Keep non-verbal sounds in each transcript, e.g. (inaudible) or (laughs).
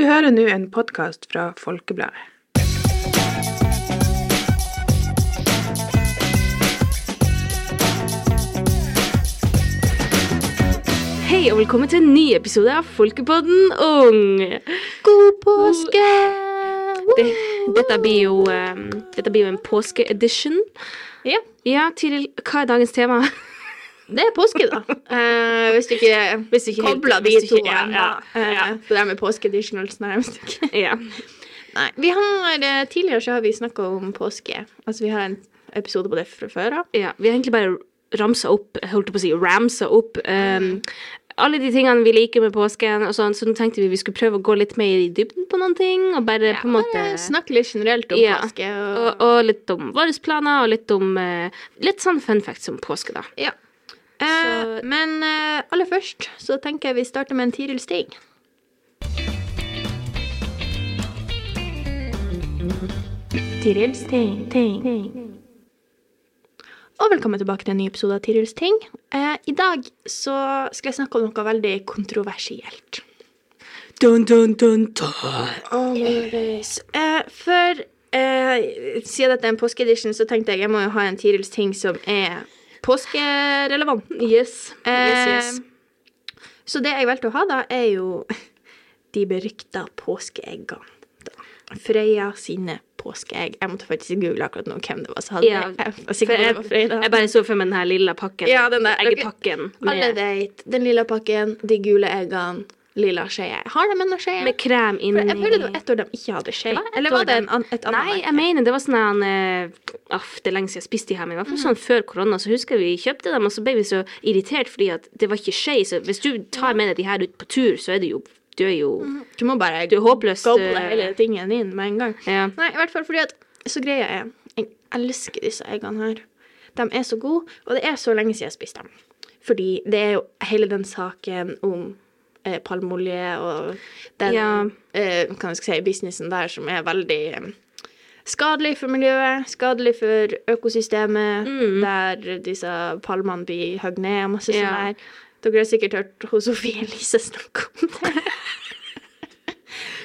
Du hører nå en podkast fra Folkebladet. Hei og velkommen til en ny episode av Folkepodden Ung. God påske! Det, dette, blir jo, um, dette blir jo en påskeedition. Ja, Ja, Tiril, hva er dagens tema? Det er påske, da. Uh, (laughs) hvis du ikke, Hvis du ikke kobler de to ja, ennå. ja, ja. Eh, det der med påske-editionals nærmest ikke. (laughs) ja. Nei. Vi har, eh, tidligere så har vi snakka om påske. Altså, vi har en episode på det fra før av. ja, vi har egentlig bare ramsa opp, holdt på å si, ramsa opp um, alle de tingene vi liker med påsken, og sånn, så nå tenkte vi vi skulle prøve å gå litt mer i dybden på noen ting, og bare på en måte snakke litt generelt om Ja. påske. Og, og, og litt om våre planer, og litt om uh, Litt sånn fun facts om påske, da. ja. Eh, men eh, aller først så tenker jeg vi starter med en Tiril Stig. Tirils ting, ting. Og velkommen tilbake til en ny episode av Tirils ting. Eh, I dag så skal jeg snakke om noe veldig kontroversielt. Dun, dun, dun, dun. Oh, Eh, for eh, siden dette er en påskeedition, så tenkte jeg jeg må jo ha en Tirils ting som er påskerelevant. Yes. yes, Eh, yes. Så det jeg valgte å ha, da, er jo (laughs) de berykta påskeeggene. Frøya sine påskeegg. Jeg måtte faktisk google akkurat nå hvem det var som hadde Ja. (laughs) Jeg jeg, Frøya. jeg bare så for meg den her lilla pakken. Ja, den der. Eggepakken. Alle vet. Den lilla pakken, de gule eggene, lilla skje. Har de ennå skje? med krem For inni. jeg føler det var ett år de ikke hadde skje. Eller var det en, an- et annet Nei, jeg mener det var sånn en uh, Aff, det er lenge siden jeg spiste de her, men i hvert fall sånn før korona, så husker jeg vi kjøpte dem, og så ble vi så irritert fordi at det var ikke skje. Så hvis du tar med deg de her ut på tur, så er det jo Du er jo Du må bare Du er håpløst goble eh, hele tingen inn med en gang. Ja. Nei, i hvert fall fordi at Så greia er Jeg elsker disse eggene her. De er så gode, og det er så lenge siden jeg spiste dem. Fordi det er jo hele den saken om eh, palmeolje og den Ja. eh, kan jeg si, businessen der som er veldig eh, skadelig for miljøet, skadelig for økosystemet, der disse palmene blir hogd ned og masse Ja. sånn der. Dere har sikkert hørt hos Sofie Elise snakke om det.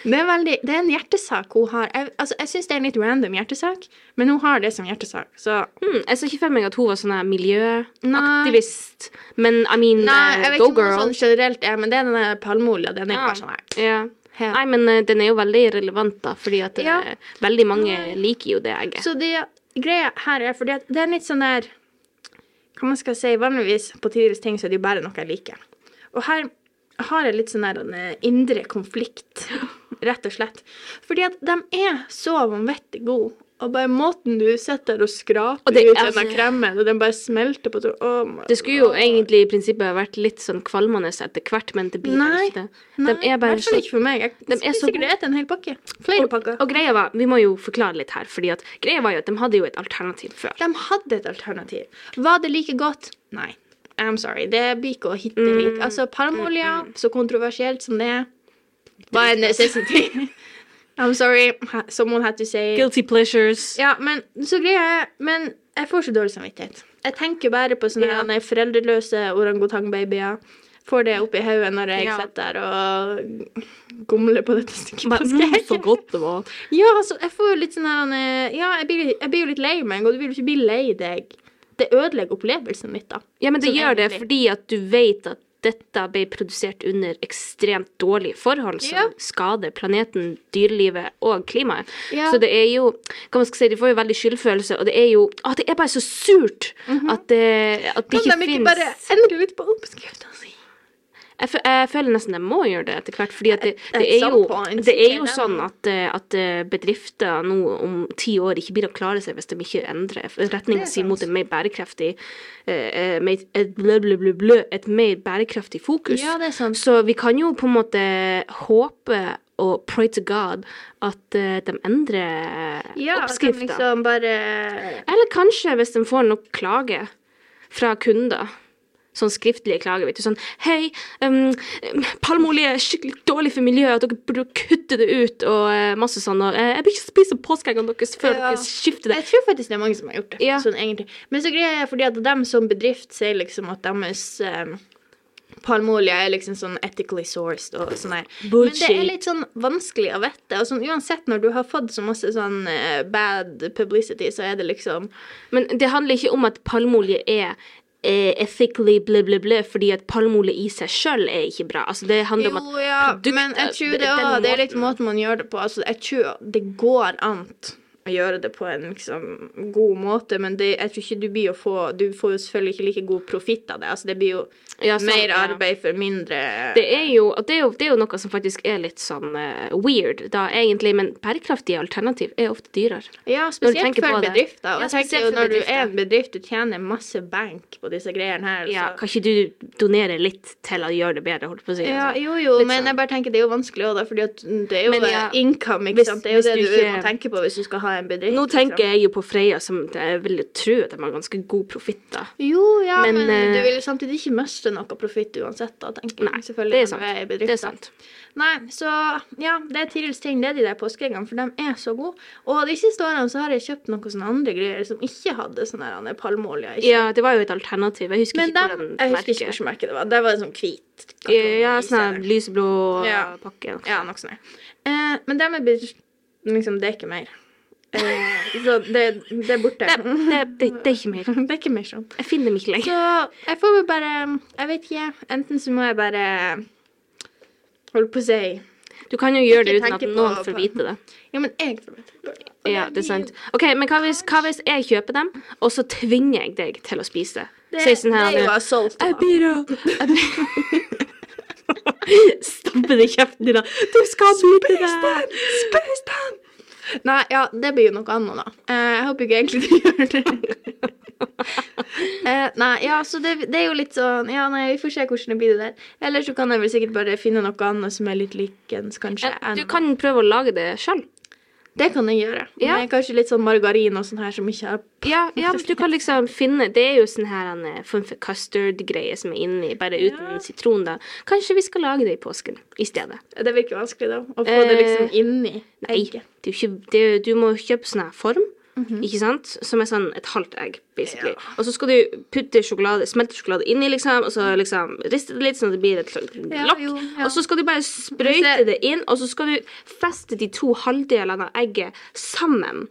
Det er, veldig, det er en hjertesak hun har. Jeg, altså, jeg syns det er en litt random hjertesak, men hun har det som hjertesak. Så Hmm, jeg så ikke for meg at hun var sånn her miljøaktivist, men I mean, Nei, jeg jeg vet go ikke om girl. sånn generelt er, men det er denne palmeolja. Den er Ja. bare sånn her. Ja. Ja. Nei, men uh, den er jo veldig relevant, da, fordi at Ja. uh, veldig mange liker jo det egget. Så det greia her er fordi at det er litt sånn der Hva man skal si, vanligvis på tidligere ting så er det jo bare noe jeg liker. Og her har jeg litt sånn der en eh, indre konflikt, (laughs) rett og slett. Fordi at de er så vanvittig gode. Og bare måten du sitter og skraper Og det- ut altså- denne kremen, og den bare smelter på oh Det skulle jo egentlig i prinsippet vært litt sånn kvalmende etter hvert, men det blir Nei. ikke det. Nei, De bare i hvert fall så ikke for meg. Jeg de er så spiser sikkert et en hel pakke. Flere pakker. Og greia var, vi må jo forklare litt her, fordi at greia var jo at de hadde jo et alternativ før. De hadde et alternativ. Var det like godt? Nei. I'm sorry. Det blir ikke å hitte Mm. lik. Altså, palmeolje, så kontroversielt som det er, var er necessity. (laughs) I'm sorry. Someone had to say. Guilty pleasures. Ja, men så greier jeg Men jeg får så dårlig samvittighet. Jeg tenker bare på sånne yeah. foreldreløse orangutangbabyer. Får det oppi hodet når jeg Ja. sitter der og gomler på dette stykket Men, (laughs) mm, så godt det var. Ja, altså, jeg får jo litt sånn her Ja, jeg blir, jeg blir jo litt lei meg, og du vil jo ikke bli lei deg. Det ødelegger opplevelsen mitt, da. Ja, men det Sånn gjør det fordi at du vet at dette ble produsert under ekstremt dårlige forhold som yeah. skader planeten, dyrelivet og klimaet. Yeah. Så det er jo hva man skal si, De får jo veldig skyldfølelse, og det er jo å, Det er bare så surt at det, at det Mhm. Kan de ikke fins bare endre litt på oppskrifta si? Jeg, jeg føler nesten jeg må gjøre det etter hvert, fordi det, det, er, jo, det er jo sånn at, eh, at eh, bedrifter nå om ti år ikke blir å klare seg hvis de ikke endrer retninga si mot et mer bærekraftig eh, et, blø, blø, blø, et mer bærekraftig fokus. Ja, det er sant. Så vi kan jo på en måte håpe og pray to God at de endrer Ja, oppskrifta. liksom bare Eller kanskje hvis de får nok klage fra kunder. Sånn skriftlige klager. vet du, Sånn Hei, um, palmeolje er skikkelig dårlig for miljøet, og dere burde kutte det ut, og uh, masse sånn. Og, uh, jeg blir ikke spise påskeeggene deres før Ja. dere skifter det. Jeg tror faktisk det er mange som har gjort det. Ja. Sånn egentlig. Men så greier jeg fordi at dem som bedrift sier liksom at deres um, palmeolje er liksom sånn ethically sourced og sånn her. Men det er litt sånn vanskelig å vite. Og sånn, uansett når du har fått så masse sånn eh, bad publicity, så er det liksom Men det handler ikke om at palmeolje er ethically blah, blah, blah, fordi at palmeolje i seg sjøl er ikke bra. Altså, det handler om at Jo, ja, produktet- men jeg tror det, også, det er litt måten man gjør det på. Altså, jeg tror det går an å gjøre det på en liksom, god måte, men det, jeg tror ikke du blir å få Du får jo selvfølgelig ikke like god profitt av det. Altså, det blir jo Ja, sant, mer arbeid for mindre Det er, jo, det, er jo, det er jo noe som faktisk er litt sånn uh, weird, da, egentlig. Men bærekraftige alternativ er ofte dyrere. Ja, spesielt for bedrifter. Ja, spesielt for når du er en bedrift, du tjener masse bank på disse greiene her. Ja, så- kan ikke du donere litt til å gjøre det bedre, holdt på å si? Ja, altså? jo, jo, Litt men sånn. jeg bare tenker det er jo vanskelig òg, da, fordi det er jo Men ja, income, ikke hvis- sant. Det er jo det du ikke- må tenke på hvis du skal ha en bedrift. Nå tenker liksom. jeg jo på Freia, som jeg vil tro at de har ganske god profitt, da. Jo, ja, Men, men, uh, du vil jo samtidig ikke miste noe profitt uansett, da, tenker jeg. Nei, Selvfølgelig det er sant. er Det er sant. Nei, så ja, det er Tirils ting, det er de der påskeeggene, for de er så gode. Og de siste årene så har jeg kjøpt noen sånne andre greier som ikke hadde sånn andre palmeolje. Ja, det var jo et alternativ. Jeg husker Men ikke hvordan hvordan jeg husker ikke merket. hvilket merke det var. Det var en sånn hvit Ja, sånn lyseblå Ja. pakke. Ja, noe sånt. Eh, men dem er blitt liksom, det er ikke mer. Eh, så det, det er borte. Det, det, det, det er ikke mer. (laughs) det er ikke mer sånn. Jeg finner dem ikke lenger. Så jeg får vel bare Jeg vet ikke. Enten så må jeg bare holde på å si Du kan jo gjøre det uten at noen får vite det. Ja, men jeg får vite det. Ja, det er sant. OK, men hva hvis, hva hvis jeg kjøper dem, og så tvinger jeg deg til å spise det? Sier sånn her, det er jo assault. Jeg blir jeg Stampe det i kjeften din, da. Du skal spise det! Spis den! Nei, ja, det blir jo noe annet, da. Eh, jeg håper ikke egentlig du (laughs) gjør det. Eh, nei, ja, så det, det er jo litt sånn Ja, nei, vi får se hvordan det blir det der. Eller så kan jeg vel sikkert bare finne noe annet som er litt likens, kanskje. Du enn- kan prøve å lage det sjøl. Det kan jeg gjøre. Ja. Med kanskje litt sånn margarin og sånn her som ikke er Ja, (laughs) ja, men du kan liksom finne Det er jo sånn her en eh, form for custard-greie som er inni, bare uten sitron, da. Kanskje vi skal lage det i påsken i stedet. Det virker vanskelig, da. Å få det liksom Eh, inni Nei, det er jo ikke det, Du må kjøpe sånn her form, Mhm. ikke sant? Som er sånn et halvt egg, basically. Og så skal du putte sjokolade, smelte sjokolade inni, liksom, og så liksom riste det litt sånn at det blir et lokk. Ja, ja. Og så skal du bare sprøyte det inn, og så skal du feste de to halvdelene av egget sammen.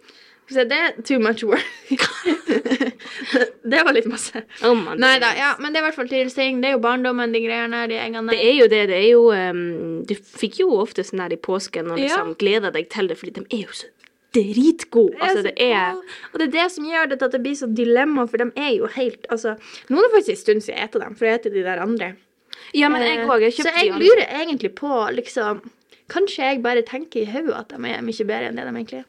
Se, det er too much work. (laughs) det var litt masse. Oh Nei da, ja, men det er i hvert fall tilsing. Det er jo barndommen, de greiene de eggene Det er jo det. Det er jo um, Du fikk jo ofte sånn her i påsken og liksom Ja. gleda deg til det, fordi de er jo så dritgode. Altså, det er. Og det er det som gjør det at det blir så dilemma, for de er jo helt Altså, nå er det faktisk en stund siden jeg spiste dem, for jeg spiser de der andre. Ja, men jeg Eh, òg. Jeg så kjøpte jeg de andre. lurer egentlig på, liksom Kanskje jeg bare tenker i hodet at de er mye bedre enn det de egentlig er.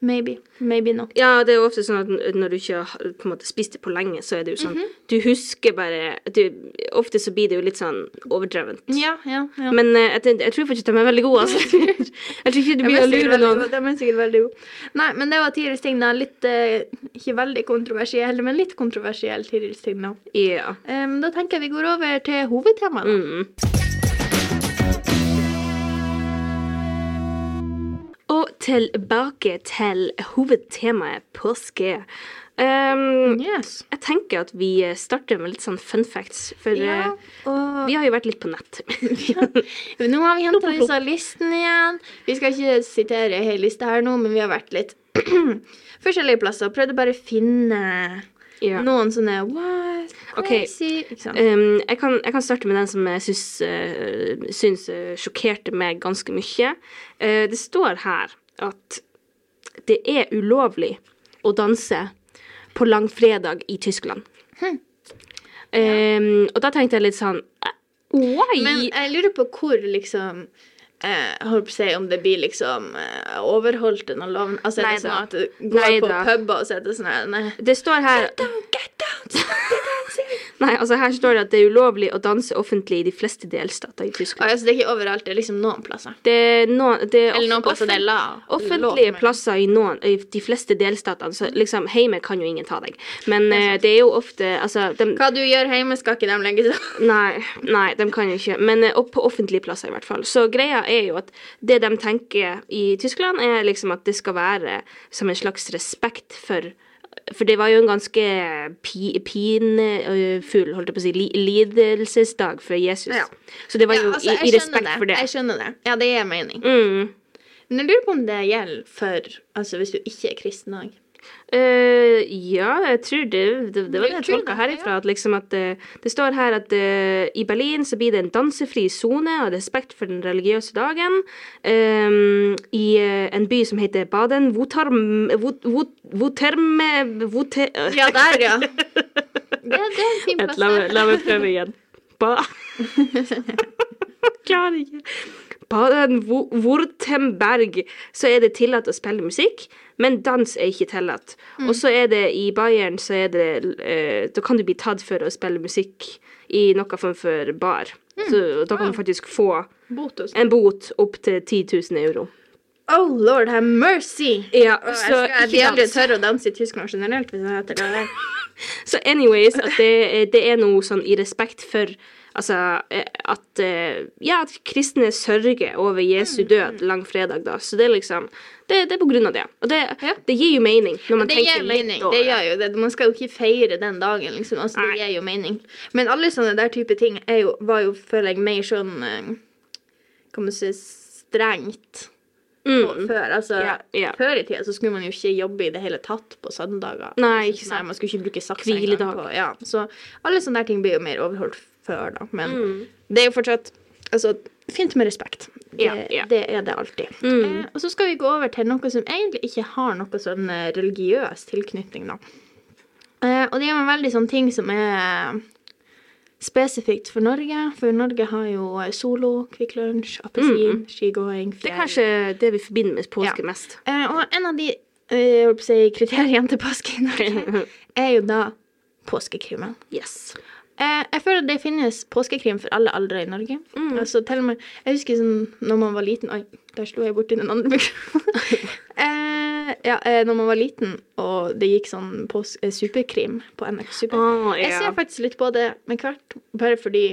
Maybe. Maybe not. Ja, det er jo ofte sånn at når du ikke har på en måte spist det på lenge, så er det jo sånn Mhm. Du husker bare du, Ofte så blir det jo litt sånn overdrevent. Ja, ja, ja. Men uh, jeg, jeg tror faktisk de er veldig gode, altså. (laughs) jeg tror ikke du blir å lure noen. De er sikkert veldig gode. Nei, men det var Tirils ting, da. Litt uh, Ikke veldig kontroversiell, men litt kontroversiell Tirils ting, da. Ja. Um, da tenker jeg vi går over til hovedtemaet. Mm. Og tilbake til hovedtemaet påske. Um, Yes. jeg tenker at vi starter med litt sånn fun facts, for Ja, eh, og vi har jo vært litt på nett. nå har vi henta disse listene igjen. Vi skal ikke sitere hele lista her nå, men vi har vært litt (clears throat) forskjellige plasser og prøvd å bare finne ja. noen sånne what? Crazy. Okay. Um, jeg, kan, jeg kan starte med den som jeg syns, uh, syns eh, sjokkerte meg ganske mye. Uh, det står her at det er ulovlig å danse på langfredag i Tyskland. Um, og da tenkte jeg litt sånn eh, Why? Men jeg lurer på hvor liksom eh, jeg holdt på å si om det blir liksom eh, overholdt noen loven. Altså er det sånn at du går Nei på puber og så er det sånn her nei. det står her Get down, the dancing. (laughs) Nei, altså her står det at det er ulovlig å danse offentlig i de fleste delstater i Ah, Tyskland. ja, så det er ikke overalt, det er liksom noen plasser. Det er noen, det er Eller noen plasser det er la. Offentlige lov, plasser i, noen, i de fleste delstatene, så liksom hjemme kan jo ingen ta deg. Men eh, det er jo ofte Altså, de, Hva du gjør hjemme, skal ikke de legge seg Nei, nei, de kan jo ikke. Men eh, opp på offentlige plasser, i hvert fall. Så greia er jo at det de tenker i Tyskland, er liksom at det skal være som en slags respekt for For det var jo en ganske pi, pinefull, holdt jeg på å si, lidelsesdag for Jesus. Ja. Så det var Ja, jo altså, i, i respekt det. for det. Jeg skjønner det. Ja, det gir mening. Mm. Men jeg lurer på om det gjelder for Altså hvis du ikke er kristen òg. Eh, ja, jeg tror det Det, det var det Jeg tolka herifra. At liksom at det, det står her at eh, i Berlin så blir det en dansefri sone av respekt for den religiøse dagen. Um, I uh, en by som heter Baden. Wotarm... Wot- Wot- Woterme... Wote... Ja, der, ja. (laughs) Det, det er en fin plass. La, la meg prøve igjen. Ba... (laughs) Klarer ikke. Baden-Württemberg så er det tillatt å spille musikk, men dans er ikke tillatt. Mm. Og så er det i Bayern så er det eh, Da kan du bli tatt for å spille musikk i noe form for bar. Mm. Så da kan du faktisk få Botus. en bot opp til 10 000 euro. Oh lord have mercy! Ja, så jeg skal ikke aldri tørre å danse i Tyskland generelt. hvis jeg heter det der. (laughs) Så anyways, at det, det er noe sånn i respekt for Altså eh, at eh, Ja, at kristne sørger over Jesu død langfredag, da. Så det er liksom Det, det er på grunn av det. Og det, Ja. det gir jo mening når man Det tenker gir mening. litt Det gjør jo det. Man skal jo ikke feire den dagen, liksom. Altså, det gir jo mening. Men alle sånne der type ting jo, var jo, føler jeg, mer sånn Hva Kan man si strengt Mm. før. Altså, yeah, yeah. før i tida så skulle man jo ikke jobbe i det hele tatt på søndager. Nei, ikke Nei, man skulle ikke bruke saks engang Ja, så alle sånne der ting blir jo mer overholdt før, da. Men Mm. det er jo fortsatt Altså, fint med respekt. Det, yeah, ja. det er det alltid. Mm. Eh, og så skal vi gå over til noe som egentlig ikke har noe sånn eh, religiøs tilknytning, da. Eh, og det er en veldig sånn ting som er spesifikt for Norge. For Norge har jo solo, Kvikk Lunsj, appelsin, skigåing, Det er kanskje det vi forbinder med påske Ja. mest. Eh, og en av de eh, si, kriteriene til påske i Norge (laughs) er jo da påskekrimen. Yes. Eh, jeg føler at det finnes påskekrim for alle aldre i Norge. Mm. Altså, til og med, jeg husker sånn når man var liten Oi, der slo jeg borti den andre mikrofonen. (laughs) eh, ja, eh, når man var liten og det gikk sånn på eh, superkrim på NRK Super. Å, Jeg ser faktisk litt på det med hvert, bare fordi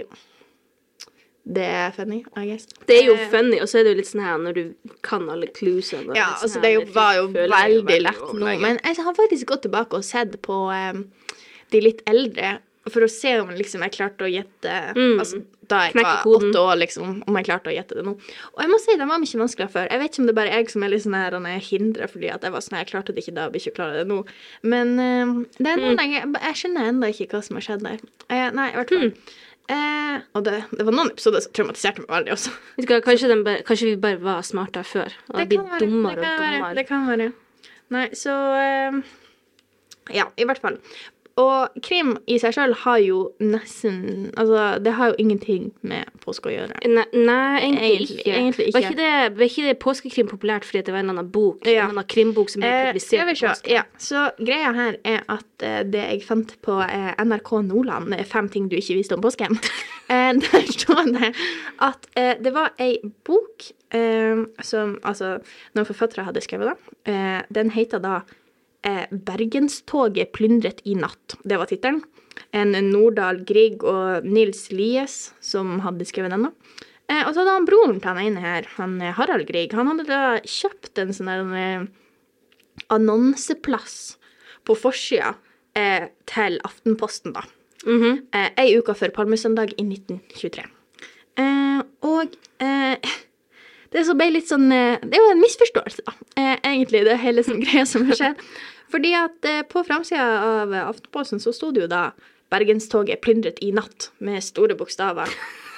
det er funny, I guess. Det er jo Eh, funny, og så er det jo litt sånn her når du kan alle clusene. Ja, sånn altså her, det jo, var jo veldig, veldig lett nå. Men jeg har faktisk gått tilbake og sett på em, de litt eldre for å se om liksom jeg klarte å gjette Mm. altså, Da jeg var koden. åtte år, liksom, om jeg klarte å gjette det nå. Og jeg må si, den var mye vanskeligere før. Jeg vet ikke om det er bare jeg som er litt sånn her er hindret fordi at jeg var sånn Jeg klarte det ikke da, jeg blir ikke klar det nå. Men uh, det er noen Mm. jeg, jeg skjønner ennå ikke hva som har skjedd der. Uh, nei, i hvert fall. Mm. Uh, og det, det var noen episoder som traumatiserte meg veldig også. Kanskje, den bare, kanskje vi bare var smartere før, og Det blitt dummere det kan og dummere. Det kan være. Nei, så eh, Ja, i hvert fall. Og krim i seg sjøl har jo nesten Altså, det har jo ingenting med påske å gjøre. Nei, nei egentlig, Egentlig- ikke. egentlig Var ikke. det, var ikke det påskekrim populært fordi det var en annen bok? Ja. En annen krimbok som ble Eh, publisert Eh, på påske? Ja, så greia her er at eh, det jeg fant på eh, NRK Nordland, er fem ting du ikke visste om påsken, (laughs) eh, der står det at eh, det var ei bok som altså noen forfattere hadde skrevet, da. Den heter da 'Bergenstoget plyndret i natt'. Det var tittelen. En Nordahl Grieg og Nils Lies som hadde skrevet den. da. Eh, og så hadde han broren til han ene her, han eh, Harald Grieg, han hadde da kjøpt en sånn eh, annonseplass på forsida eh, til Aftenposten, da. Mhm. Eh, ei uke før Palmesøndag i 1923. Eh, og eh, det sånn eh, Det er jo en misforståelse, da, eh, egentlig, det hele sånn (laughs) greia som har skjedd. Fordi at eh, på framsida av Aftenposten så sto det jo da 'Bergenstoget plyndret i natt' med store bokstaver.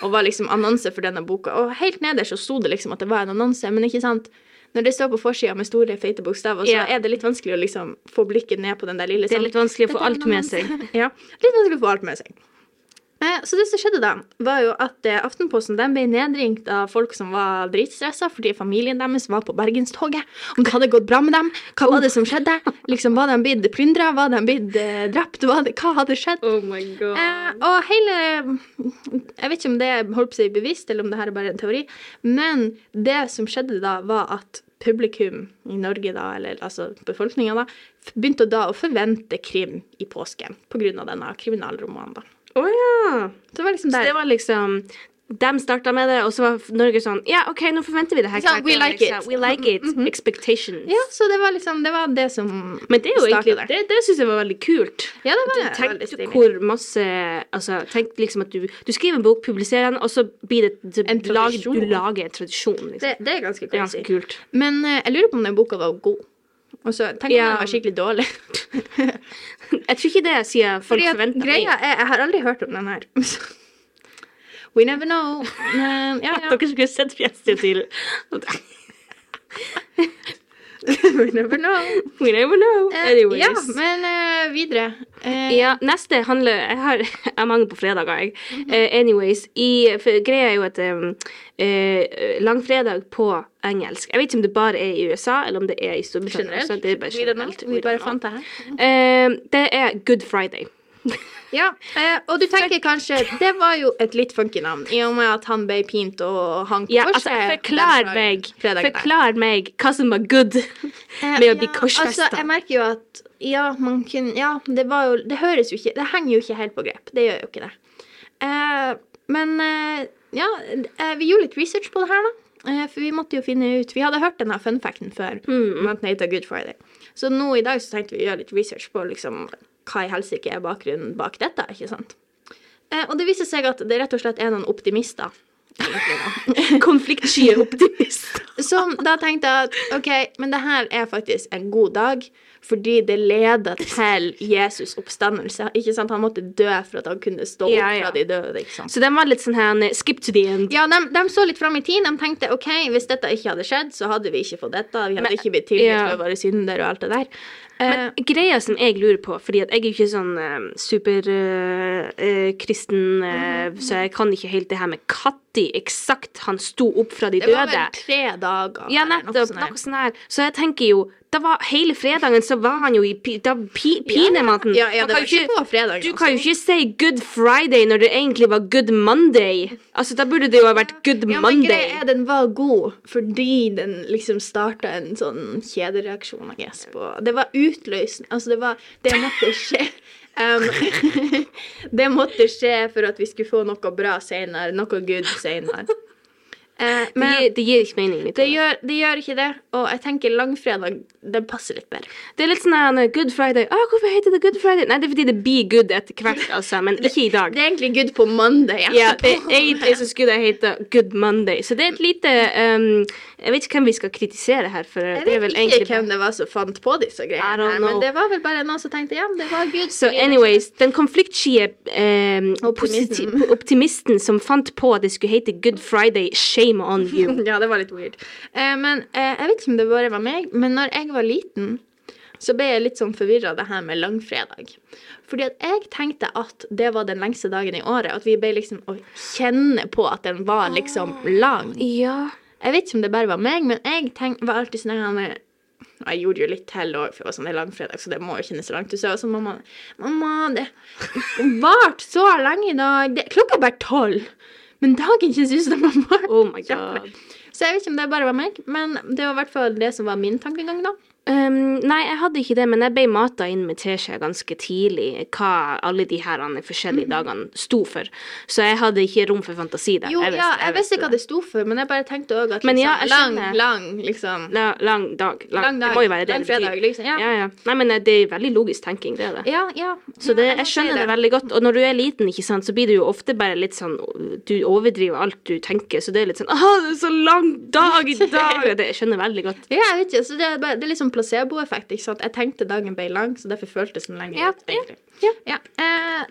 Og var liksom annonse for denne boka. Og helt nederst så sto det liksom at det var en annonse, men ikke sant Når det står på forsida med store, feite bokstaver, så Ja. er det litt vanskelig å liksom få blikket ned på den der lille Det er sånn- litt vanskelig å få alt med seg. (laughs) Ja, litt vanskelig å få alt med seg. Eh, Så det som skjedde da, var jo at eh, Aftenposten den ble nedringt av folk som var dritstressa fordi familien deres var på Bergenstoget. Om det hadde gått bra med dem, hva var det som skjedde? Liksom, Var de blitt plyndra? Var de blitt eh, drept? Hva, hadde- skjedd? Oh my god. Eh, og hele Jeg vet ikke om det holdt på å si bevisst, eller om det her er bare en teori, men det som skjedde da, var at publikum i Norge, da, eller altså befolkninga, da, begynte da å forvente krim i påsken på grunn av denne kriminalromanen, da. Å ja. Så det var liksom Så det var liksom de starta med det, og så var Norge sånn Ja, OK, nå forventer vi det her. Sånn, we like liksom. it. We like it. Expectations. Ja, så det var liksom Det var det som Men det er jo egentlig egentlig Det, det syns jeg var veldig kult. Ja, det var Tenk hvor masse Altså, tenk liksom at du, du skriver en bok, publiserer den, og så blir det, det En tradisjon. Du lager en tradisjon, liksom. det, det er ganske ganske kult. Men eh, jeg lurer på om den boka var god. Og så tenk om Ja. den var skikkelig dårlig. (laughs) Jeg tror ikke det sier folk Fordi forventer. greia er Jeg har aldri hørt om den her. (laughs) We never know. Men ja, ja. Dere skulle sett fjeset til (laughs) We never know. We never know. Eh, Anyways. Ja, men uh, videre. Eh, Ja, neste handler Jeg har, (laughs) jeg mange på fredager, jeg. Eh, anyways, i, for greia er jo at um, eh, langfredag på engelsk Jeg vet ikke om det bare er i USA, eller om det er i Storbritannia. Generelt. Det er bare generelt. Vi bare fant det her. Eh, det er Good Friday. (laughs) Ja, eh, og du tenker kanskje Det var jo et litt funky navn, i og med at han ble pint og hank Ja, altså, forklar meg, forklar meg hva som var good (laughs) Eh, med å bli korsfesta. Altså, jeg merker jo at ja, man kunne Ja, det var jo Det høres jo ikke Det henger jo ikke helt på grep. Det gjør jo ikke det. Eh, men eh, ja, eh, vi gjorde litt research på det her, da. For vi måtte jo finne ut Vi hadde hørt denne funfacten før, Mm. Good Friday. Så nå i dag så tenkte vi å gjøre litt research på liksom hva i helsike er bakgrunnen bak dette, ikke sant. Eh, og det viser seg at det rett og slett er noen optimister. (laughs) Konfliktsky optimist. Som da tenkte at OK, men det her er faktisk en god dag, fordi det leda til Jesus' oppstandelse. Ikke sant? Han måtte dø for at han kunne stå opp fra de døde. ikke sant? Så de var litt sånn her skip to the end. Ja, de, de så litt fram i tid. De tenkte OK, hvis dette ikke hadde skjedd, så hadde vi ikke fått dette. Vi hadde Men- ikke blitt tilgitt for våre synder og alt det der. Eh, Men greia som jeg lurer på, fordi jeg er jo ikke sånn superkristen, uh, så jeg kan ikke helt det her med når eksakt han sto opp fra de døde. det var vel tre dager. Ja, nettopp. Noe sånn her. Så jeg tenker jo var Hele fredagen så var han jo i pi, Da pi, pinematen. Ja, ja, det var ikke på fredag. Du kan jo ikke si Good Friday når det egentlig var Good Monday. Altså, Da burde det jo ha vært Good Ja, men Monday. greia er den var god fordi den liksom starta en sånn kjedereaksjon, jeg guess, på Det var utløsende. Altså, det var Det måtte skje. Um, (laughs) det måtte skje for at vi skulle få noe bra senere. Noe good senere. Eh, det, men gir, det gir ikke mening. Det gjør, det gjør ikke det, og jeg tenker langfredag den passer litt bedre. Det er litt sånn her, Good Friday. Ah, hvorfor heter det Good Friday? Nei, det er fordi det blir good etter hvert, altså. Men ikke i dag. Det er egentlig good på Monday. Ja, det, egentlig så skulle det hete Good Monday. Så det er et lite um, Jeg vet ikke hvem vi skal kritisere her, for Jeg det vet ikke hvem det var som fant på disse greiene, her, men det var vel bare noen som tenkte ja, det var Gud. Så anyways, den konfliktsky eh, Optimisten. optimisten. som fant på at det skulle hete Good Friday, shame on you. (laughs) Ja, det var litt weird. Eh, men eh, jeg vet ikke om det bare var meg, men når jeg var liten, så ble jeg litt sånn forvirra det her med langfredag. Fordi at jeg tenkte at det var den lengste dagen i året. At vi ble liksom å kjenne på at den var liksom lang. Ja. Jeg vet ikke om det bare var meg, men jeg tenk, var alltid sånn her Jeg gjorde jo litt til òg, for det var sånn langfredag, så det må jo kjennes langt ut. Så jeg var sånn, mamma, mamma, det varte så lenge i dag. Det, klokka er bare tolv. Men dagen kjennes ut som den var vart. Oh my god. Så jeg vet ikke om det bare var meg, men det var i hvert fall det som var min tankegang, da. Um, nei, jeg hadde ikke det, men jeg ble mata inn med teskje ganske tidlig hva alle de her forskjellige dagene sto for. Så jeg hadde ikke rom for fantasi der. Jo, Jeg ja, visste- jeg visste hva det sto for, men jeg bare tenkte òg at liksom, ja, lang, lang, liksom. La, lang dag. Lang, Lang dag. Det må jo være det. Lang fredag, liksom. Ja. Ja, ja. Nei, men eh, det er veldig logisk tenking, det er det. Ja, ja. Så det, jeg si skjønner det veldig godt. Og når du er liten, ikke sant, så blir du jo ofte bare litt sånn Du overdriver alt du tenker, så det er litt sånn Å, det er så lang dag i (laughs) dag! Det jeg skjønner veldig godt. Ja, jeg vet ikke, så det er, bare, det er sånn placeboeffekt. ikke sant? Jeg tenkte dagen ble lang, så derfor føltes den lenger. Ja, ut, egentlig. ja. Eh,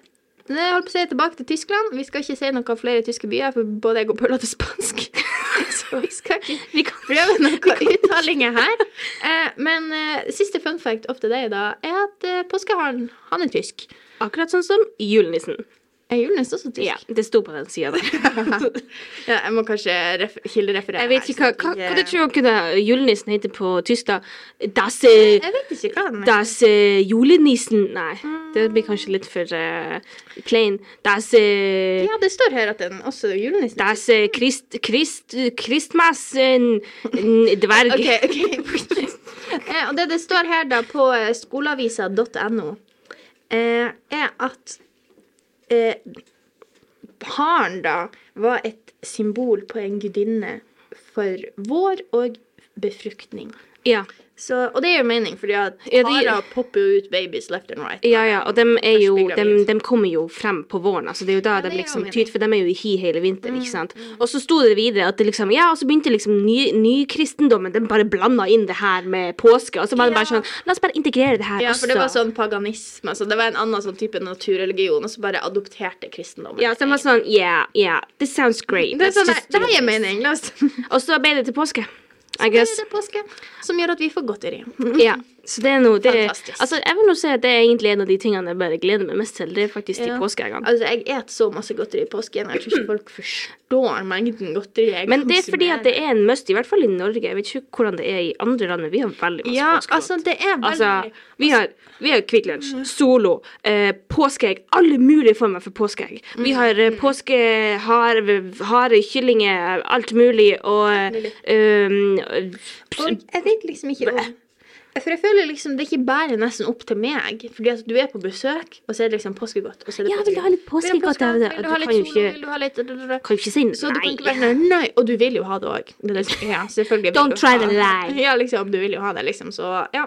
jeg holdt på å si tilbake til Tyskland. Vi skal ikke si noe flere tyske byer, for både jeg og Paula hadde spansk. (laughs) så vi skal ikke Vi kan prøve noen (laughs) uttalinger her. Eh, men eh, siste fun fact opp til deg, da, er at eh, påskeharen, han er tysk. Akkurat sånn som julenissen. Er julen også tysk? Ja, det sto på den sida der. (laughs) Ja, jeg må kanskje ref kildereferere. Jeg vet ikke hva, hva, hva tror det julenissen heter på tysk, da? Das, eh, Jeg vet ikke hva den er. das eh, julenissen Nei, det blir kanskje litt for uh, plain. Das eh, Ja, det står her at den også er julenissen. Das eh, Christ, Christ, Christmas dverg. okay, okay. eh, og det det står her da på eh, skoleavisa.no, eh, er at eh, haren da var et symbol på en gudinne for vår og befruktning. Ja. Så, og det gir jo mening, fordi at Ja, harer popper jo ut babies left and right. Ja, ja, og de, jo, de, dem kommer jo frem på våren. altså Det er jo da ja, de liksom tyter, for de er jo i hi hele vinteren, ikke sant. Og så sto det videre at det liksom Ja, og så begynte liksom ny- nykristendommen, den bare blanda inn det her med påske, og så var det bare sånn La oss bare integrere det her Ja, også. for det var sånn paganisme. Altså det var en annen sånn type naturreligion, og så bare adopterte kristendommen. Ja, så de var sånn Yeah, yeah, this sounds great. det sånn, det, det gir this." mening. La oss Og så ble det til påske. I guess. påske, som gjør at vi får godteri. Ja, så det er noe det, Fantastisk. Altså, jeg vil nå si at det er egentlig en av de tingene jeg bare gleder meg mest til. Det er faktisk de Ja. påskeeggene. Altså, jeg et så masse godteri i påsken. Jeg tror ikke (clears throat) folk forstår mengden godteri jeg Men det er fordi at det er en must, i hvert fall i Norge. Jeg vet ikke hvordan det er i andre land, men vi har veldig masse Ja, altså, det er veldig Altså, vi har, vi har Kvikk Lunsj, Solo, eh, påskeegg, alle mulige former for påskeegg. Vi har eh, påskehare, hare, kyllinger, alt mulig, og eh, Og jeg vet liksom ikke om For jeg føler liksom det ikke bare nesten opp til meg. Fordi at du er på besøk, og så er det liksom påskegodt. Og så er det Ja, vil du ha litt påskegodt? Vil du Du kan jo ikke- Kan ikke si Så du kan ikke nei. være sånn, nei, og du vil jo ha det òg. (laughs) Ja, selvfølgelig. Don't try the lie. Ja, liksom, du vil jo ha det, liksom. Så ja.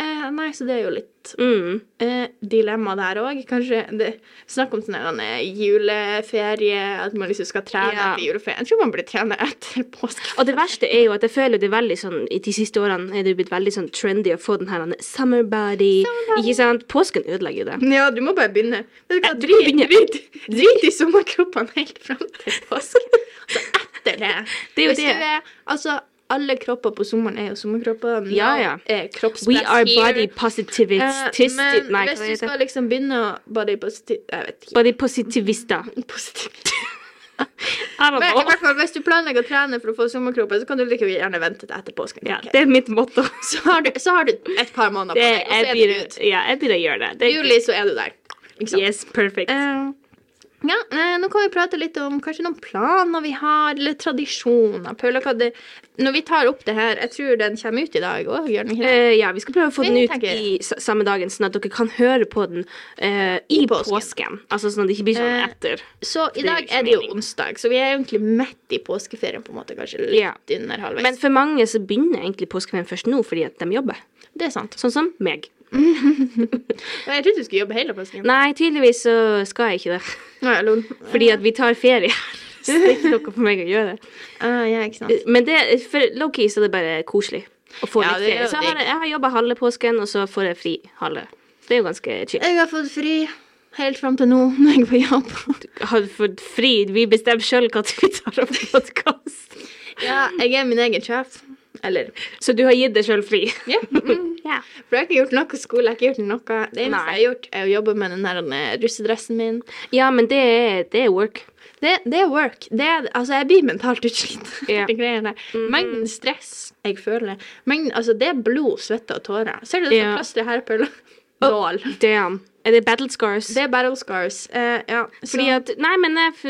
Eh, nei, så det er jo litt Mm. eh, dilemma der òg. Kanskje det, Snakk om sånn eh, juleferie, at man liksom skal trene Ja. etter juleferien. Jeg tror man blir trene etter påske. Og det verste er jo at jeg føler det er veldig sånn I de siste årene er det blitt veldig sånn trendy å få den her summer body. Ikke sant? Påsken ødelegger det. Ja, du må bare begynne. Vet du hva, må drit, drit, drit i sommerkroppene helt fram til påske. Så etter det Det er jo Hvis det. du er, altså, alle kropper på sommeren er jo sommerkropper. Ja, ja. Er We are body Eh, Uh, men Nei, hvis du skal liksom begynne å body positiv... Jeg vet ikke. Body positivister. (laughs) Positiv. Men i hvert fall, hvis du planlegger å trene for å få sommerkropper, så kan du like gjerne vente til etter påsken. Ja, det er mitt motto. (laughs) så, har du, så har du et par måneder på deg, og så er du ute. ut. ja, jeg blir å gjøre det. det juli så er du der. Yes, perfect. Eh, ja, eh, nå kan vi prate litt om kanskje noen planer vi har, eller tradisjoner. Paula, det, når vi tar opp det her, jeg tror den kommer ut i dag òg? Eh, ja, vi skal prøve å få den ut i samme dagen, sånn at dere kan høre på den eh, i I påsken. påsken. Altså sånn at det ikke blir sånn Eh, etter. Så i dag er det jo onsdag, så vi er egentlig midt i påskeferien, på en måte, kanskje litt Ja. under halvveis. Men for mange så begynner egentlig påskeferien først nå fordi at de jobber. det er sant. Sånn som meg. (laughs) Jeg trodde du skulle jobbe hele påsken. Nei, tydeligvis så skal jeg ikke det. Nei, lol. Fordi at vi tar ferie. Så (laughs) det er ikke noe for meg å gjøre. Uh, ja, ikke sant. Men det, for low-key så er det bare koselig å få Ja, litt det er ferie. Så har jeg, jeg har jobba halve påsken, og så får jeg fri halve. Det er jo ganske chill. Jeg har fått fri helt fram til nå, når jeg er på jobb. Har fått fri. Vi bestemmer sjøl når vi tar opp podkast. Ja, jeg er min egen sjef. Eller Så du har gitt deg sjøl fri? Ja. (laughs) Mm. yeah. For jeg har ikke gjort noe skole. Jeg har ikke gjort noe. Det eneste Nei. jeg har gjort, er å jobbe med den der eh, russedressen min. Ja, men det er, det er work. Det, det er work. Det er, altså, jeg blir mentalt utslitt. Yeah. mm. Mengden stress jeg føler Mengden, altså, Det er blod, svette og tårer. Ser du det yeah. plasteret her, på? Oh, Damn. Er det battle scars? Det er battle scars. uh, ja. Fordi så- at Nei, men jeg, for,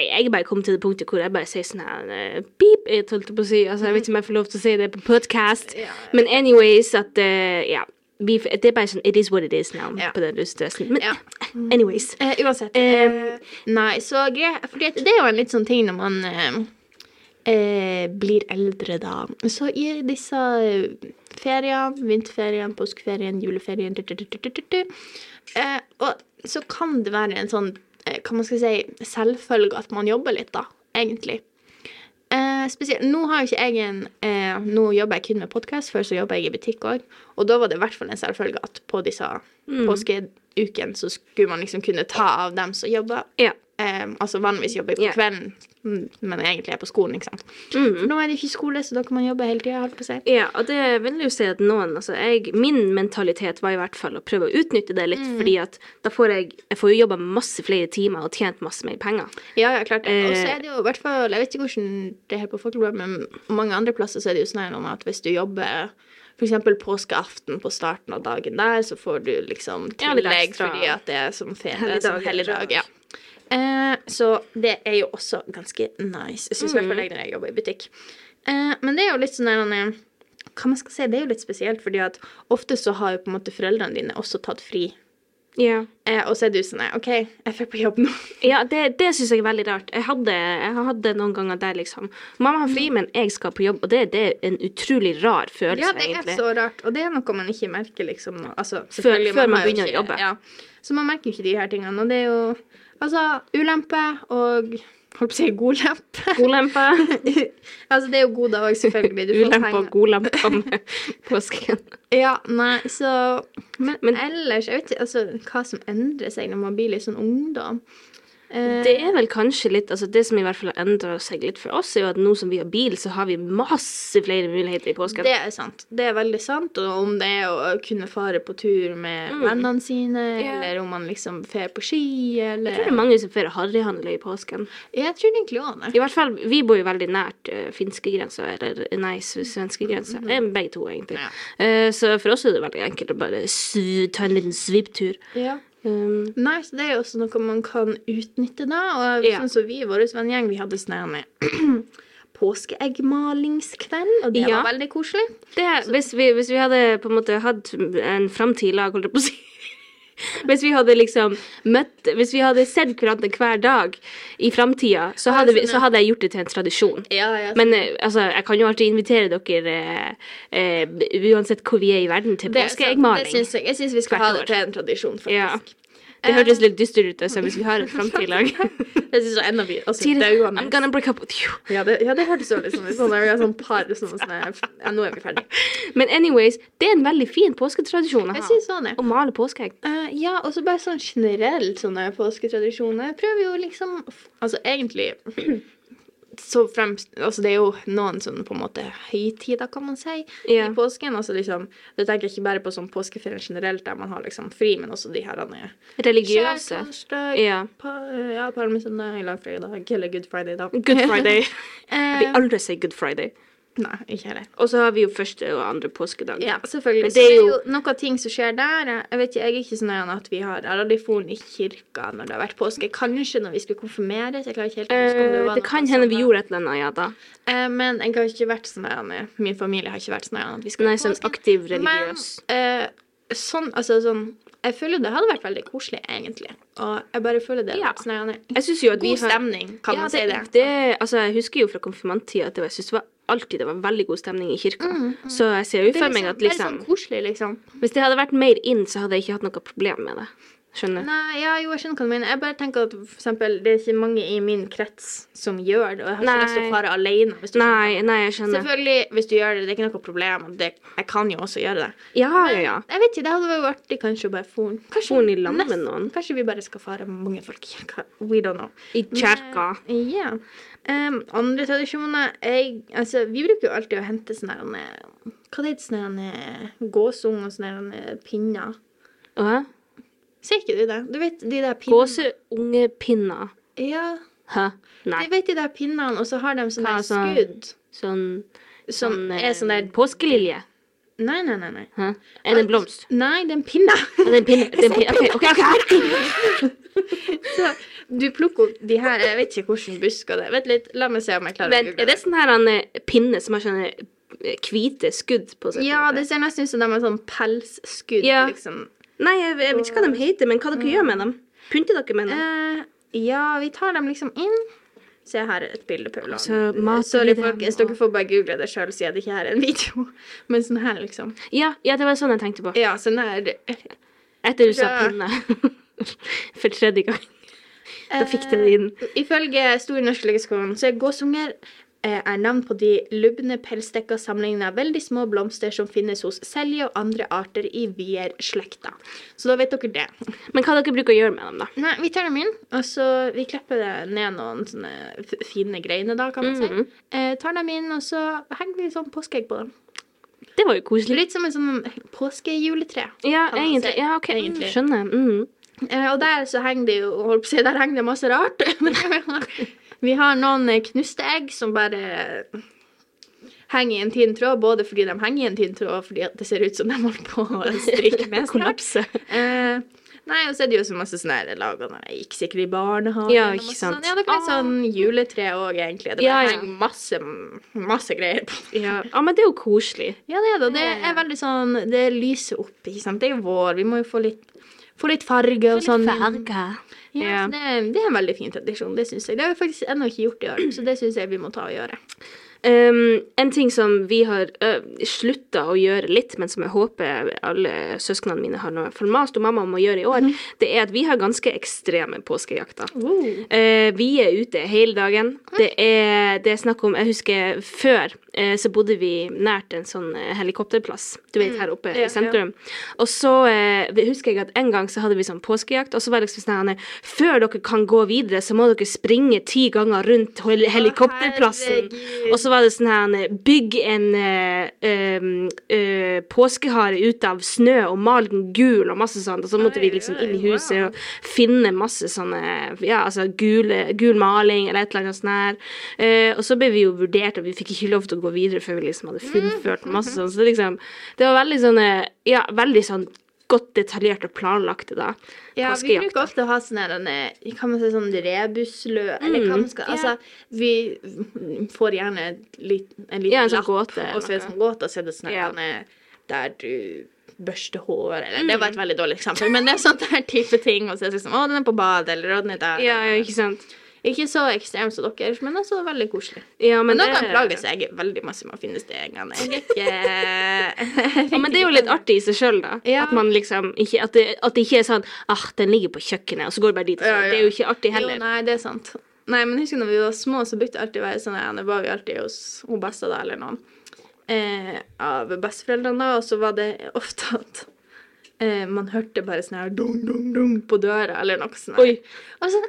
jeg, bare kommet til det punktet hvor jeg bare sier sånn her uh, Beep, jeg holdt på å si. Altså, jeg vet ikke om jeg får lov til å si det på podcast. Ja. Men anyways, at uh, Ja. Vi, det er bare sånn It is what it is now Ja. på den russedressen. Men Ja. (laughs) anyways. Eh, uansett. Eh, eh, nei, så greit For at det er jo en litt sånn ting når man eh, eh, blir eldre, da. Så i disse feriene, vinterferien, påskeferien, juleferien eh, Og så kan det være en sånn, eh, hva man skal si, selvfølge at man jobber litt, da, egentlig. Eh, spesielt, nå har jo ikke jeg en eh, Nå jobber jeg kun med podkast, før så jobber jeg i butikk òg. Og da var det i hvert fall en selvfølge at på disse påskeukene så skulle man liksom kunne ta av dem som jobber. Ja. Eh, altså vanligvis jobber jeg på kvelden, mm, men egentlig er på skolen, ikke sant. Mm. For nå er det ikke skole, så da kan man jobbe hele tida. Ja, og det vil jo si at noen altså jeg, Min mentalitet var i hvert fall å prøve å utnytte det litt, Mm. fordi at da får jeg Jeg får jo jobba masse flere timer og tjent masse mer penger. Ja, ja, klart det. Og så Eh. er det jo i hvert fall Jeg vet ikke hvordan det er her på Folkebladet, men mange andre plasser så er det jo sånn at hvis du jobber f.eks. påskeaften på starten av dagen der, så får du liksom tillegg ja, fordi at det er som ferie. helligdag Som helligdag, ja. Eh, så det er jo også ganske nice. Jeg syns i hvert fall jeg når jeg jobber i butikk. Eh, men det er jo litt sånn der Hva man skal si, det er jo litt spesielt, fordi at ofte så har jo på en måte foreldrene dine også tatt fri Ja. Eh, og så er du sånn OK, jeg får på jobb nå. (laughs) Ja, det, det syns jeg er veldig rart. Jeg hadde, jeg hadde noen ganger der liksom Mamma har fri, men jeg skal på jobb, og det, det er en utrolig rar følelse, Ja, det er egentlig. så rart. Og det er noe man ikke merker, liksom. Altså, Før- før man man begynner å jobbe. Ja. Så man merker jo ikke de her tingene. Og det er jo altså ulempe og holdt på å si god lempe. Godlempe. (laughs) altså, det er jo god dag, selvfølgelig. Du får Ulempe og godlempe med (laughs) påsken. Ja, nei, så men, Men- ellers, jeg vet ikke altså, hva som endrer seg når man blir litt sånn ungdom. Eh, Det er vel kanskje litt altså Det som i hvert fall har endra seg litt for oss, er jo at nå som vi har bil, så har vi masse flere muligheter i påsken. Det er sant. Det er veldig sant. Og om det er å kunne fare på tur med vennene sine, Mm. Ja. eller om man liksom fer på ski, eller Jeg tror det er mange som fer harryhandle i påsken. Jeg tror det egentlig òg det. I hvert fall, Vi bor jo veldig nært uh, finskegrensa, eller nei, svenskegrensa. Mm. Begge to, egentlig. Ja. Uh, så for oss er det veldig enkelt å bare ta en liten svipptur. Ja. Um, Nei, så det er jo også noe man kan utnytte da. Og Ja. sånn som vi i vår vennegjeng, vi hadde sånn (clears throat) påskeeggmalingskveld, og det Ja. var veldig koselig. det, hvis, vi, hvis vi hadde på en måte hatt en framtid i lag, holdt jeg på å si Hvis vi hadde liksom møtt Hvis vi hadde sett hverandre hver dag i framtida, så, så hadde jeg gjort det til en tradisjon. Ja, ja. Men eh, altså, jeg kan jo alltid invitere dere, eh, eh, uansett hvor vi er i verden, til påskeeggmaling. jeg, jeg syns vi skal ha det til en tradisjon, faktisk. Ja. Det hørtes litt dystert ut, så hvis vi har et framtid i lag. (laughs) Jeg syns enda vi altså, det, dauende. I'm gonna break up with you. Ja, det, ja, det hørtes jo litt sånn ut. Sånn, vi har sånn par sånn, sånn, Ja, nå er vi ferdig. Men anyways, det er en veldig fin påsketradisjon å Jeg ha. sånn, det. Å male påskeegg. Uh, ja, og så bare sånn generelt sånne påsketradisjoner. Prøver jo liksom Altså egentlig så fremst Altså det er jo noen sånn på en måte høytider, kan man si, yeah. i påsken. Altså liksom Det tenker jeg ikke bare på sånn påskeferien generelt, der man har liksom fri, men også de her Religiøse. Skjærtorsdag, Ja. pa, ja, palmesøndag, langfredag eller Good Friday, da. Good (laughs) Friday. (laughs) Jeg vil aldri si Good Friday. Nei, ikke heller. Og så har vi jo første og andre påskedag. Ja, selvfølgelig. Men det er det er jo- jo noen ting som skjer der. Jeg vet ikke, jeg er ikke sånn at vi har vært i kirka når det har vært påske. Kanskje når vi skulle konfirmeres. Jeg klarer ikke helt å huske om det Eh, var det kan hende vi gjorde et eller annet, ja da. Eh, Men jeg har ikke vært sånn her, Min familie har ikke vært sånn her at vi skal Nei, sånn aktiv religiøs. Men eh, sånn, altså sånn Jeg føler det hadde vært veldig koselig, egentlig. Og jeg bare føler det. Ja. Sånn Jeg synes jo at vi God har stemning, kan ja, man si det. det. Altså, jeg husker jo fra konfirmanttida at det var, jeg synes det var alltid det var veldig god stemning i kirka. Så jeg ser jo Mm, for meg liksom, at det er liksom sånn koselig, liksom. Hvis det hadde vært mer inn, så hadde jeg ikke hatt noe problem med det. Skjønner? Nei, ja, jo, jeg skjønner hva du mener. Jeg bare tenker at for eksempel, det er ikke mange i min krets som gjør det, og jeg har ikke Nei. lyst til å fare alene. Hvis du Nei, nei, jeg skjønner. Selvfølgelig, hvis du gjør det, det er ikke noe problem. Det, jeg kan jo også gjøre det. Ja, ja, ja. Jeg vet ikke, det hadde vært artig kanskje å bare få Kanskje forn i land med noen. Kanskje vi bare skal fare mange folk (laughs) i kirka. We don't know. I kirka. Men, Ja. Um, andre tradisjoner jeg, altså, Vi bruker jo alltid å hente sånne her, eh, Hva det heter sånne eh, gåsung og sånne her, Uh pinner? Ser ikke du det? Du vet de der pinnene? Gåseungepinner. Ja. Hæ? Nei. Du vet de der pinnene, og så har de sånne Hva, sånn- skudd. Sånn Som sånn, er sånn der Påskelilje. Nei, nei, nei. nei. Hæ? Er det en blomst? Nei, det er en pinne. (laughs) Er det en pinne? Det er en pinne. OK, OK. ok. (laughs) så du plukker opp de her Jeg vet ikke hvordan busker det er. Vent litt, la meg se om jeg klarer Men å google er det sånn her en eh, pinne som har sånne eh, hvite skudd på seg? på en Ja, måte? det ser nesten ut som de har sånn pelsskudd, Ja. liksom. Nei, jeg, jeg vet ikke hva de heter, men hva dere gjør med dem? Pynter dere med dem? Eh, ja, vi tar dem liksom inn. Se her er et bilde, Paula. Så Sorry, folkens, dere får bare google det sjøl, siden det ikke her er en video. (laughs) Men sånn her, liksom. Ja, ja, det var sånn jeg tenkte på. Ja, sånn her Etter du sa pinne. (laughs) For tredje gang. Da fikk de det inn. Eh, Ifølge Store norske leksikon så er gåsunger eh, er navn på de lubne pelsdekka sammenlignet av veldig små blomster som finnes hos selje og andre arter i vierslekta. Så da vet dere det. Men hva dere bruker å gjøre med dem, da? Nei, vi tar dem inn, og så vi klipper ned noen sånne fine greiner, da, kan man si. Eh, tar dem inn, og så henger vi sånn påskeegg på dem. Det var jo koselig. Litt som en sånn påskejuletre. Ja, egentlig. si, Ja, OK. Mm, egentlig. skjønner. Mm. Eh, og der så henger det jo holdt på å si, Der henger det masse rart. (laughs) vi har noen eh, knuste egg som bare henger i en tynn tråd, både fordi de henger i en tynn tråd, og fordi det ser ut som de holder på å (laughs) stryke med snart. Kollapse. Eh, nei, og så er det jo så masse sånne her lager når jeg gikk sikkert i barnehagen. Ja, ikke sant. Sånn. Ja, det er ah. sånn juletre òg, egentlig. Det Ja, ja. henger masse, masse greier på. (laughs) Ja. ja, men det er jo koselig. Ja, det er det. Det er veldig sånn Det lyser opp, ikke sant. Det er jo vår. Vi må jo få litt Få litt farge og sånn. Farge. Ja, Ja. så det, det er en veldig fin tradisjon, det syns jeg. Det har vi faktisk ennå ikke gjort i år, så det syns jeg vi må ta og gjøre. Um, en ting som vi har uh, slutta å gjøre litt, men som jeg håper alle søsknene mine har noe mast om mamma om å gjøre i år, det er at vi har ganske ekstreme påskejakter. Eh, vi er ute hele dagen. Det er, det er snakk om Jeg husker før uh, så bodde vi nært en sånn eh, helikopterplass, du vet, her oppe Ja, i sentrum. Og så husker jeg at en gang så hadde vi sånn påskejakt, og så var det liksom sånn Før dere kan gå videre, så må dere springe ti ganger rundt helikopterplassen. Og så var det sånn her Bygg en eh, um, eh, påskehare ut av snø og mal den gul og masse sånt. Og så måtte vi liksom inn i huset og finne masse sånne Ja, altså gule, gul maling eller et eller annet sånt her. Eh, og så ble vi jo vurdert, og vi fikk ikke lov til å gå videre før vi liksom hadde fullført masse sånn. Så det liksom Det var veldig sånn eh, Ja, veldig sånn godt detaljert og planlagt da. Ja, vi bruker ofte å ha sånne denne, Kan man si sånn rebuslø, eller hva man skal. Altså, vi får gjerne lit, en liten Ja, en sånn lapp, gåte og så er det sånn gåte, og så er det sånn Ja. der du børster hår, eller Det var et veldig dårlig eksempel, men det er sånn der type ting. Og så er det liksom Å, den er på badet, eller å, den er der. Ja, ja, ikke sant. Ikke så ekstremt som dere, men også veldig koselig. Ja, Men men, noen det, plages jeg veldig masse med å finne stegene. Jeg ikke (laughs) Ja, men det er jo litt artig i seg sjøl, da. Ja. At man liksom ikke At det, at det ikke er sånn ah, den ligger på kjøkkenet, og så går det bare dit. Ja. Det er jo ikke artig Jo, heller. nei, det er sant. Nei, men husker når vi var små, så brukte det alltid å være sånn ja, var vi alltid hos hun besta da, eller noen eh, av besteforeldrene, da, og så var det ofte at eh, man hørte bare sånn her dung, dung, dung på døra, eller noe sånt. Oi. Og sånn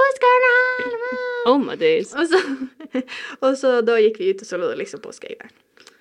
påskeegg! Oh my days. Og så, (laughs) og så da gikk vi ut, og så lå det liksom påskeegg der.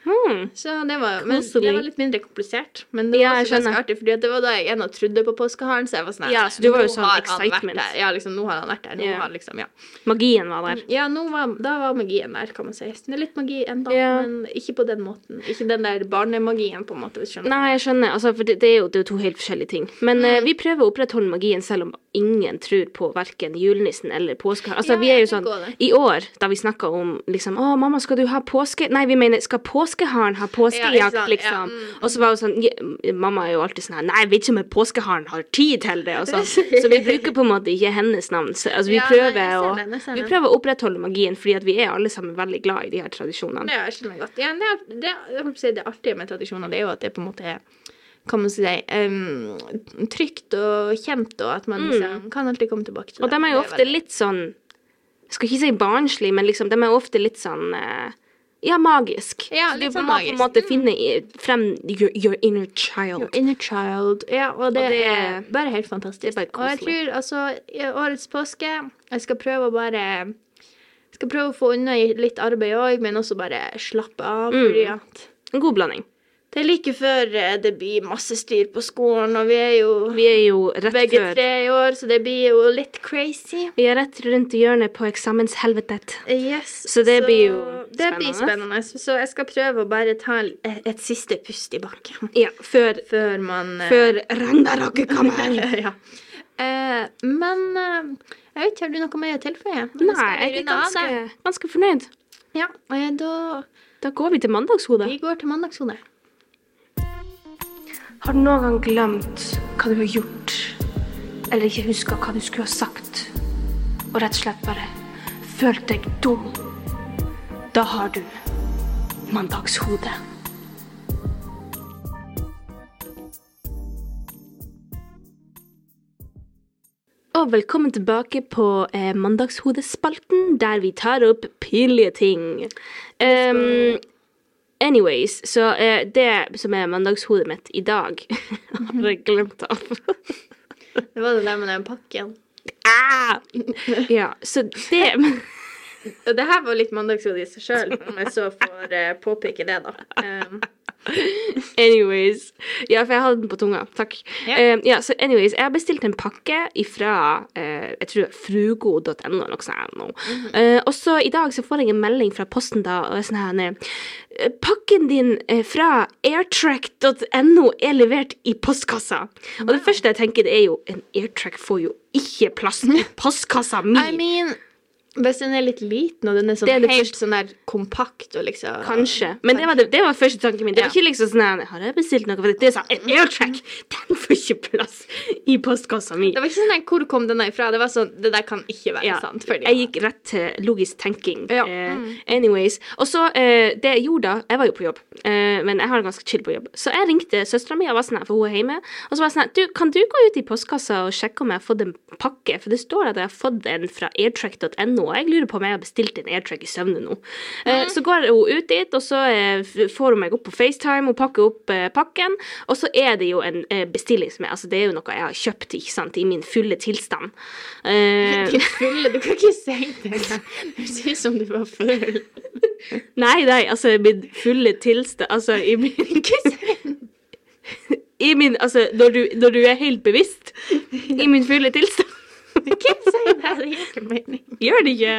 Hmm. Så det var, men det var litt mindre komplisert. Men det Ja, var også ganske artig, fordi det var da jeg ennå trodde på påskeharen. Så jeg var sånn Ja, så du var jo sånn excitement. Ja, liksom, nå har han vært der. Ja. har liksom, ja. Magien var der. Ja, var, da var magien der, kan man si. Det er litt magi ennå, yeah. men ikke på den måten. Ikke den der barnemagien, på en måte. Nei, jeg skjønner. Altså, for det, det, er jo, det er jo to helt forskjellige ting. Men Mm. uh, vi prøver å opprettholde magien selv om ingen tror på verken julenissen eller påskeharen. Altså, Ja, vi er jo sånn. I år, da vi snakka om liksom Å, mamma, skal du ha påske... Nei, vi mener, skal påskeharen har påskejakt, Ja, liksom? ja, mm. Og så var hun sånn Mamma er jo alltid sånn her Nei, jeg vet ikke om påskeharen har tid til det, og sånn. (laughs) Så vi bruker på en måte ikke hennes navn. Så, altså, vi nei, prøver jeg å den, Vi prøver å opprettholde magien, fordi at vi er alle sammen veldig glad i de her tradisjonene. Ja, jeg skjønner godt. Ja, det, det, si, det artige med tradisjoner, det er jo at det på en måte er kan man si, um, trygt og kjent, og at man liksom kan alltid komme tilbake til Mm. Og det. de er jo ofte litt sånn Jeg skal ikke si barnslig, men liksom, de er ofte litt sånn eh, Ja, magisk. Ja, Så du må må på en måte finne frem your, your inner child. Your inner child. Ja, og det, Og det- er bare helt fantastisk. bare og jeg tror altså, i årets påske Jeg skal prøve å bare skal prøve å få unna litt arbeid òg, men også bare slappe av. Mm. Fordi at En god blanding. Det er like før eh, det blir masse styr på skolen, og vi er jo Vi er jo begge før tre i år, så det blir jo litt crazy. Vi er rett rundt hjørnet på eksamenshelvetet. Yes, Så det blir jo Det blir spennende. spennende. Så jeg skal prøve å bare ta et, et siste pust i bakken Ja, før, før man eh, før Ragnarok kommer. (laughs) ja. Eh, men eh, jeg vet ikke, har du noe mer å tilføye? Nei, jeg er ganske, ganske fornøyd. Ja, og da Da går vi til mandagshodet. Vi går til mandagshodet. Har du noen gang glemt hva du har gjort, eller ikke huska hva du skulle ha sagt, og rett og slett bare følt deg dum? Da har du mandagshode. Og velkommen tilbake på eh, Mandagshodespalten, der vi tar opp pinlige ting. Um, anyways, så eh, det som er mandagshodet mitt i dag, (laughs) har jeg glemt av. Det var det der med den pakken. ah! Ja, så det (laughs) det her var litt mandagshodet i seg sjøl, om jeg så får uh, påpeke det, da. Um, Anyways. Ja, for jeg hadde den på tunga. Takk. Ja. Um, ja, så anyways, jeg har bestilt en pakke ifra uh, jeg tror frugo.no eller noe sånt. nå. uh, og så i dag så får jeg en melding fra posten da, og sånn her Pakken din fra airtrack.no er levert i postkassa. Og det første jeg tenker, det er jo en airtrack får jo ikke plass i (laughs) postkassa mi. I mean Hvis den er litt liten, og den er sånn Det er det helt sånn der kompakt og liksom Kanskje. Men det var, det, det var første tanken min. Det var Ja. ikke liksom sånn her, Har jeg bestilt noe? For det er sånn, En airtrack, den får ikke plass i postkassa mi. Det var ikke sånn der, hvor kom denne ifra? Det var sånn Det der kan ikke være Ja, sant. Fordi, Jeg gikk rett til logisk tenking. Ja. Mm. anyways. Og så, uh, det jeg gjorde da Jeg var jo på jobb, uh, men jeg har det ganske chill på jobb. Så jeg ringte søstera mi, og var sånn her, for hun er hjemme. Og så var jeg sånn her, du, kan du gå ut i postkassa og sjekke om jeg har fått en pakke? For det står at jeg har fått en fra airtrack.no, og jeg lurer på om jeg har bestilt en airtrack i søvne nå. Eh, så går hun ut dit, og så eh, får hun meg opp på FaceTime og pakker opp eh, pakken. Og så er det jo en eh, bestilling som er Altså, det er jo noe jeg har kjøpt, ikke sant, i min fulle tilstand. Eh, (laughs) fulle Du kan ikke si det. (laughs) Det ser ut som du var full. Nei, nei, altså min fulle tilstand Altså i min (laughs) I min Altså når du, når du er helt bevisst i min fulle tilstand. Ikke si det. Det gir ikke mening. Gjør det ikke?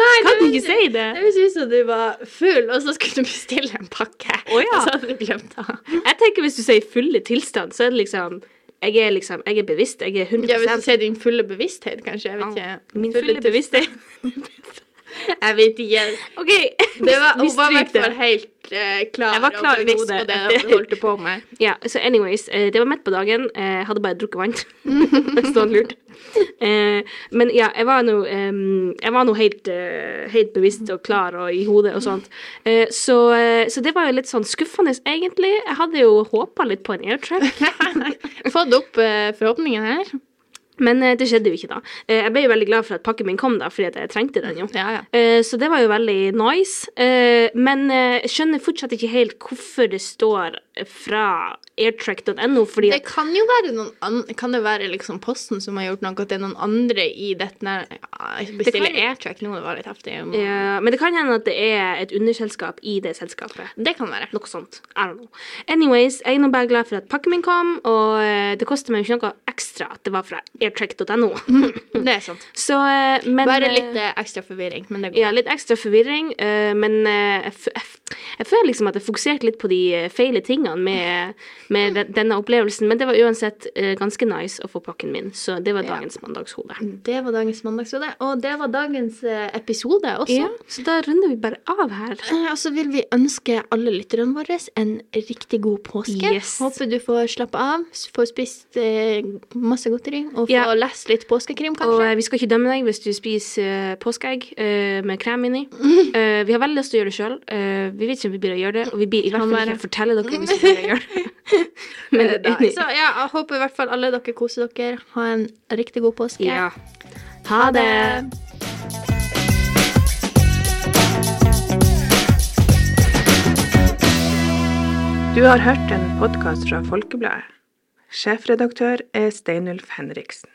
Nei, Kan du ikke si det? Det høres ut som du var full, og så skulle du bestille en pakke. Oh, ja. Og så hadde du glemt det. Jeg tenker hvis du sier fulle tilstand, så er det liksom Jeg er liksom Jeg er bevisst. Jeg er 100 Ja, Hvis du sier din fulle bevissthet, kanskje. Jeg vet ikke. Min fulle bevissthet. (laughs) Jeg vet ikke. OK. Det var, hun var i hvert fall helt uh, klar, Jeg var klar i hodet. det hun holdt på med. Ja, så anyways, uh, det var midt på dagen. Jeg Jeg hadde bare drukket vann. (laughs) Var lurt. Eh, Men ja, jeg var nå nå helt, eh, helt bevisst og klar og i hodet og sånt. Eh, Så, eh, so det var jo litt sånn skuffende, egentlig. Jeg hadde jo håpa litt på en airtrack. (laughs) Fått opp eh, forhåpningen her. Men eh, det skjedde jo ikke da. Eh, Jeg ble jo veldig glad for at pakken min kom, da, fordi at jeg trengte den jo. Ja, ja. Eh, Så det var jo veldig nice. Eh, Men jeg skjønner fortsatt ikke helt hvorfor det står fra airtrack.no, fordi Det kan jo være noen an Kan det være liksom Posten som har gjort noe, at det er noen andre i dette Jeg bestiller kan- airtrack nå, det var litt heftig. Ja, men det kan hende at det er et underselskap i det selskapet. Det kan være. Noe sånt. I don't know. Anyways, jeg er nå bare glad for at pakken min kom, og det koster meg jo ikke noe ekstra at det var fra airtrack.no. Det er sant. (laughs) Så, eh, men Bare eh, litt eh, ekstra forvirring, men det går. Ja, litt ekstra forvirring, eh, men eh, jeg, jeg, føler liksom at jeg fokuserte litt på de eh, feile tingene med, med denne opplevelsen, men det var uansett eh, ganske nice å få pakken min, så det var Ja. dagens mandagshode. Det var dagens mandagshode, og det var dagens eh, episode også. Ja, så da runder vi bare av her. Eh, Og så vil vi ønske alle lytterne våre en riktig god påske. Yes. Håper du får slappe av, får spist eh, masse godteri og få Ja. lest litt påskekrim, Og kanskje. eh, vi skal ikke dømme deg hvis du spiser eh, påskeegg eh, med krem inni. (laughs) Eh, vi har veldig lyst til å gjøre det sjøl. vi vet ikke om vi blir å gjøre det, og vi blir i hvert fall ikke fortelle dere hvis vi blir å gjøre det. (laughs) Men, da. Så ja, jeg håper i hvert fall alle dere koser dere. Ha en riktig god påske. ja. Ha det! Du har hørt en podkast fra Folkebladet. Sjefredaktør er Steinulf Henriksen.